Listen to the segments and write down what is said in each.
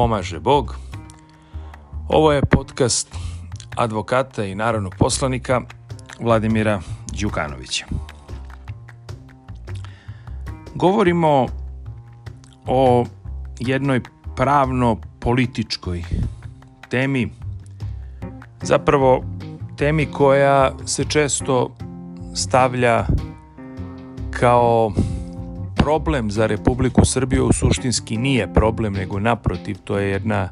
pomaže Bog. Ovo je podcast advokata i narodnog poslanika Vladimira Đukanovića. Govorimo o jednoj pravno-političkoj temi, zapravo temi koja se često stavlja kao problem za Republiku Srbiju suštinski nije problem, nego naprotiv, to je jedna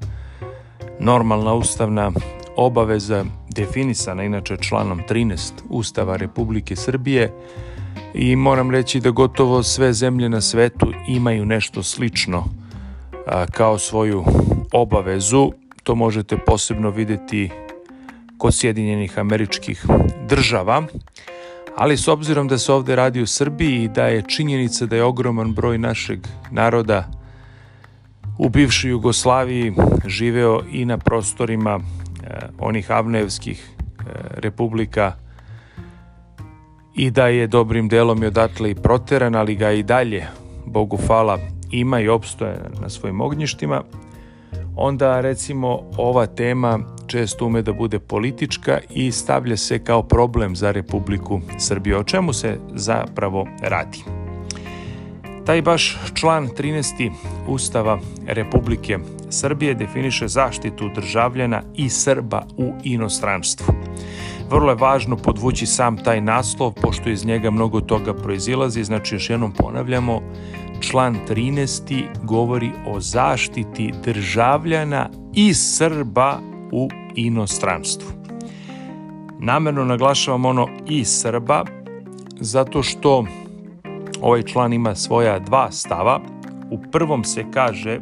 normalna ustavna obaveza definisana inače članom 13 Ustava Republike Srbije i moram reći da gotovo sve zemlje na svetu imaju nešto slično a, kao svoju obavezu. To možete posebno videti kod Sjedinjenih američkih država ali s obzirom da se ovde radi u Srbiji i da je činjenica da je ogroman broj našeg naroda u bivšoj Jugoslaviji živeo i na prostorima e, onih avnevskih e, republika i da je dobrim delom i odatle i proteran, ali ga i dalje, Bogu hvala, ima i opstoje na svojim ognjištima, onda recimo ova tema često ume da bude politička i stavlja se kao problem za Republiku Srbiju. O čemu se zapravo radi? Taj baš član 13. Ustava Republike Srbije definiše zaštitu državljana i Srba u inostranstvu. Vrlo je važno podvući sam taj naslov, pošto iz njega mnogo toga proizilazi, znači još jednom ponavljamo, član 13. govori o zaštiti državljana i Srba u inostranstvu. Namerno naglašavam ono i Srba, zato što ovaj član ima svoja dva stava. U prvom se kaže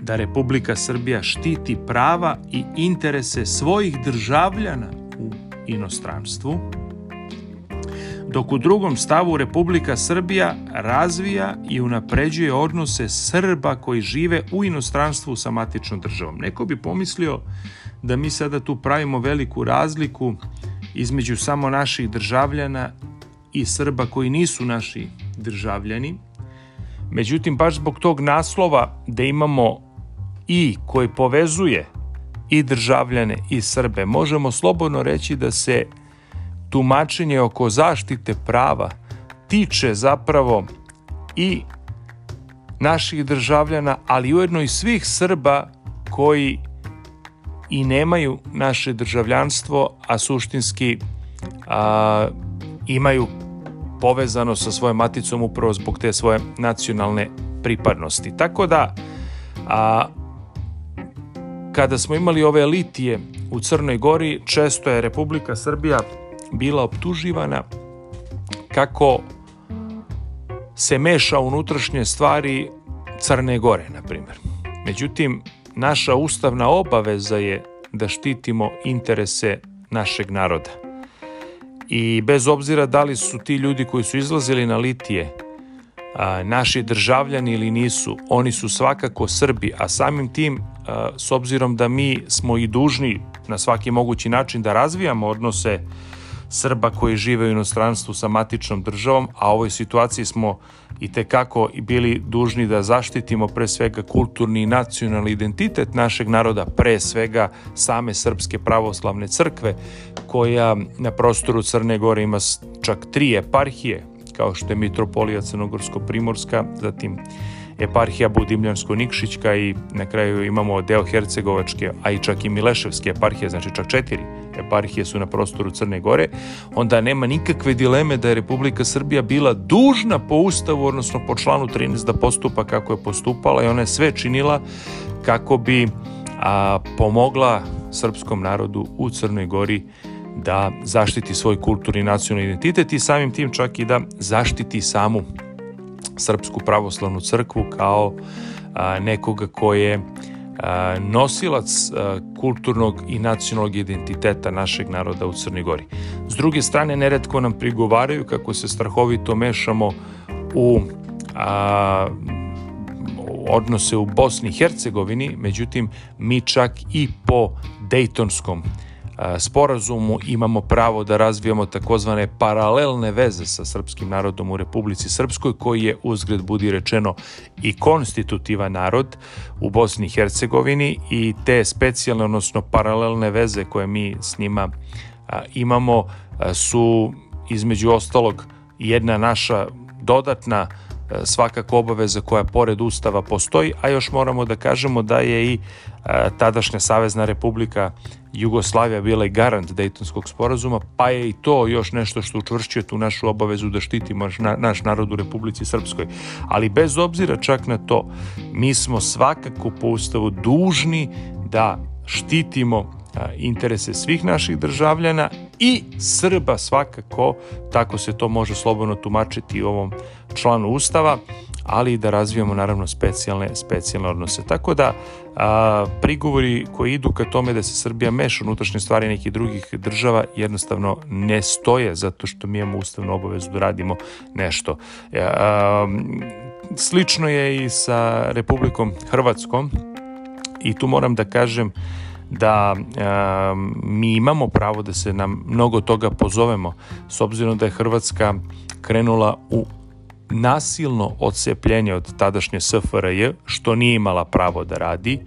da Republika Srbija štiti prava i interese svojih državljana u inostranstvu, dok u drugom stavu Republika Srbija razvija i unapređuje odnose Srba koji žive u inostranstvu sa matičnom državom. Neko bi pomislio da mi sada tu pravimo veliku razliku između samo naših državljana i Srba koji nisu naši državljani. Međutim, baš zbog tog naslova da imamo i koji povezuje i državljane i Srbe, možemo slobodno reći da se tumačenje oko zaštite prava tiče zapravo i naših državljana, ali ujedno i svih Srba koji i nemaju naše državljanstvo, a suštinski a, imaju povezano sa svojom maticom upravo zbog te svoje nacionalne pripadnosti. Tako da, a, kada smo imali ove litije u Crnoj Gori, često je Republika Srbija bila optuživana kako se meša unutrašnje stvari Crne Gore, na primjer. Međutim, naša ustavna obaveza je da štitimo interese našeg naroda. I bez obzira da li su ti ljudi koji su izlazili na litije a, naši državljani ili nisu, oni su svakako Srbi, a samim tim, a, s obzirom da mi smo i dužni na svaki mogući način da razvijamo odnose Srba koji žive u inostranstvu sa matičnom državom, a u ovoj situaciji smo i tekako bili dužni da zaštitimo pre svega kulturni i nacionalni identitet našeg naroda, pre svega same Srpske pravoslavne crkve, koja na prostoru Crne Gore ima čak tri eparhije, kao što je Mitropolija Crnogorsko-Primorska, zatim eparhija Budimljansko-Nikšićka i na kraju imamo deo Hercegovačke, a i čak i Mileševske eparhije, znači čak četiri eparhije su na prostoru Crne Gore, onda nema nikakve dileme da je Republika Srbija bila dužna po ustavu, odnosno po članu 13 da postupa kako je postupala i ona je sve činila kako bi a, pomogla srpskom narodu u Crnoj Gori da zaštiti svoj kulturni nacionalni identitet i samim tim čak i da zaštiti samu Srpsku pravoslavnu crkvu kao a, nekoga ko je a, nosilac a, kulturnog i nacionalnog identiteta našeg naroda u Crnoj Gori. S druge strane, neretko nam prigovaraju kako se strahovito mešamo u a, odnose u Bosni i Hercegovini, međutim, mi čak i po Dejtonskom sporazumu imamo pravo da razvijamo takozvane paralelne veze sa srpskim narodom u Republici Srpskoj, koji je uzgred budi rečeno i konstitutivan narod u Bosni i Hercegovini i te specijalne, odnosno paralelne veze koje mi s njima imamo su između ostalog jedna naša dodatna svakako obaveza koja pored Ustava postoji, a još moramo da kažemo da je i e, tadašnja Savezna Republika Jugoslavija bila i garant Dejtonskog sporazuma, pa je i to još nešto što učvršćuje tu našu obavezu da štitimo naš narod u Republici Srpskoj. Ali bez obzira čak na to, mi smo svakako po Ustavu dužni da štitimo interese svih naših državljana i Srba svakako, tako se to može slobodno tumačiti u ovom članu Ustava, ali i da razvijamo naravno specijalne, specijalne odnose. Tako da a, prigovori koji idu ka tome da se Srbija meša unutrašnje stvari nekih drugih država jednostavno ne stoje zato što mi imamo ustavnu obavezu da radimo nešto. A, slično je i sa Republikom Hrvatskom i tu moram da kažem da e, mi imamo pravo da se na mnogo toga pozovemo s obzirom da je Hrvatska krenula u nasilno odcepljenje od tadašnje SFRJ, što nije imala pravo da radi,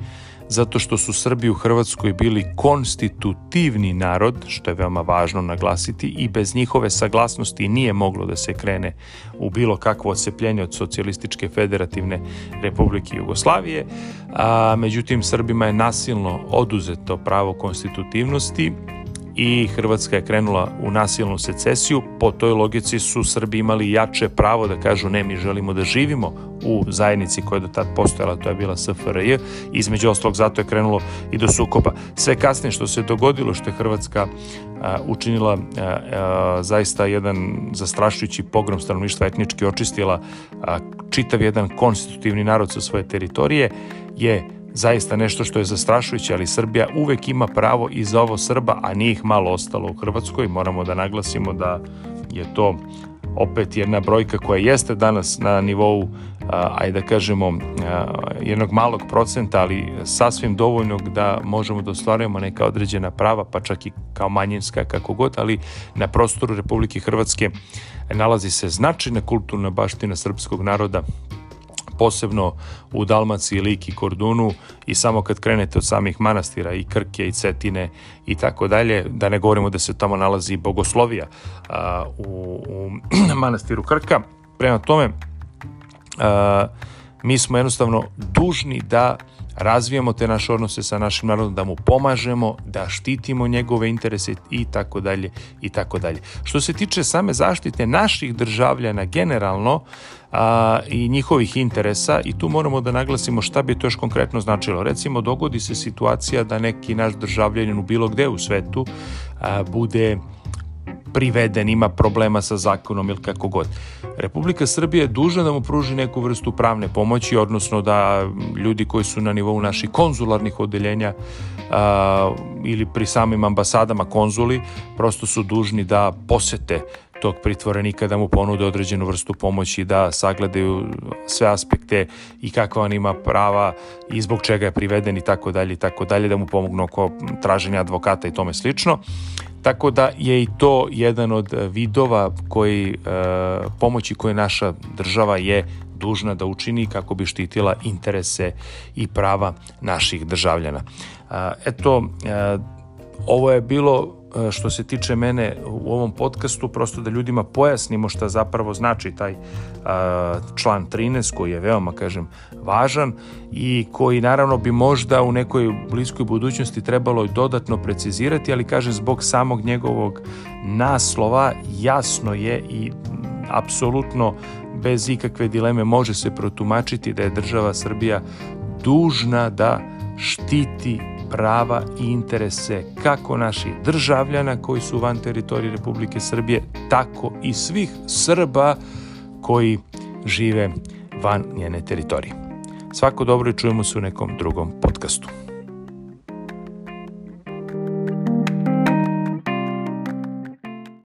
zato što su Srbi u Hrvatskoj bili konstitutivni narod, što je veoma važno naglasiti, i bez njihove saglasnosti nije moglo da se krene u bilo kakvo odcepljenje od socijalističke federativne Republike Jugoslavije. A, međutim, Srbima je nasilno oduzeto pravo konstitutivnosti i Hrvatska je krenula u nasilnu secesiju. Po toj logici su Srbi imali jače pravo da kažu ne, mi želimo da živimo u zajednici koja je do tad postojala, to je bila SFRJ, između ostalog zato je krenulo i do sukoba. Sve kasnije što se dogodilo, što je Hrvatska a, učinila a, a, zaista jedan zastrašujući pogrom stanovništva etnički očistila a, čitav jedan konstitutivni narod sa svoje teritorije, je zaista nešto što je zastrašujuće, ali Srbija uvek ima pravo i za ovo Srba, a nije ih malo ostalo u Hrvatskoj. Moramo da naglasimo da je to opet jedna brojka koja jeste danas na nivou ajde da kažemo jednog malog procenta, ali sasvim dovoljnog da možemo da ostvarujemo neka određena prava, pa čak i kao manjinska kako god, ali na prostoru Republike Hrvatske nalazi se značajna kulturna baština srpskog naroda posebno u Dalmaciji, Liki, Kordunu i samo kad krenete od samih manastira i Krke i Cetine i tako dalje, da ne govorimo da se tamo nalazi bogoslovija a, u, u manastiru Krka. Prema tome, a, mi smo jednostavno dužni da razvijamo te naše odnose sa našim narodom, da mu pomažemo, da štitimo njegove interese i tako dalje i tako dalje. Što se tiče same zaštite naših državljana generalno a, i njihovih interesa i tu moramo da naglasimo šta bi to još konkretno značilo. Recimo dogodi se situacija da neki naš državljanin u bilo gde u svetu a, bude priveden, ima problema sa zakonom ili kako god. Republika Srbija je dužna da mu pruži neku vrstu pravne pomoći, odnosno da ljudi koji su na nivou naših konzularnih odeljenja a, ili pri samim ambasadama konzuli prosto su dužni da posete tog pritvorenika da mu ponude određenu vrstu pomoći da sagledaju sve aspekte i kakva on ima prava i zbog čega je priveden i tako dalje i tako dalje da mu pomognu oko traženja advokata i tome slično. Tako da je i to jedan od vidova koji, e, pomoći koje naša država je dužna da učini kako bi štitila interese i prava naših državljana. E, eto, e, ovo je bilo što se tiče mene u ovom podcastu, prosto da ljudima pojasnimo šta zapravo znači taj e, član 13 koji je veoma, kažem, važan i koji naravno bi možda u nekoj bliskoj budućnosti trebalo dodatno precizirati, ali kažem zbog samog njegovog naslova jasno je i apsolutno bez ikakve dileme može se protumačiti da je država Srbija dužna da štiti prava i interese kako naših državljana koji su van teritorije Republike Srbije, tako i svih Srba koji žive van njene teritorije. Svako dobro i čujemo se u nekom drugom podcastu.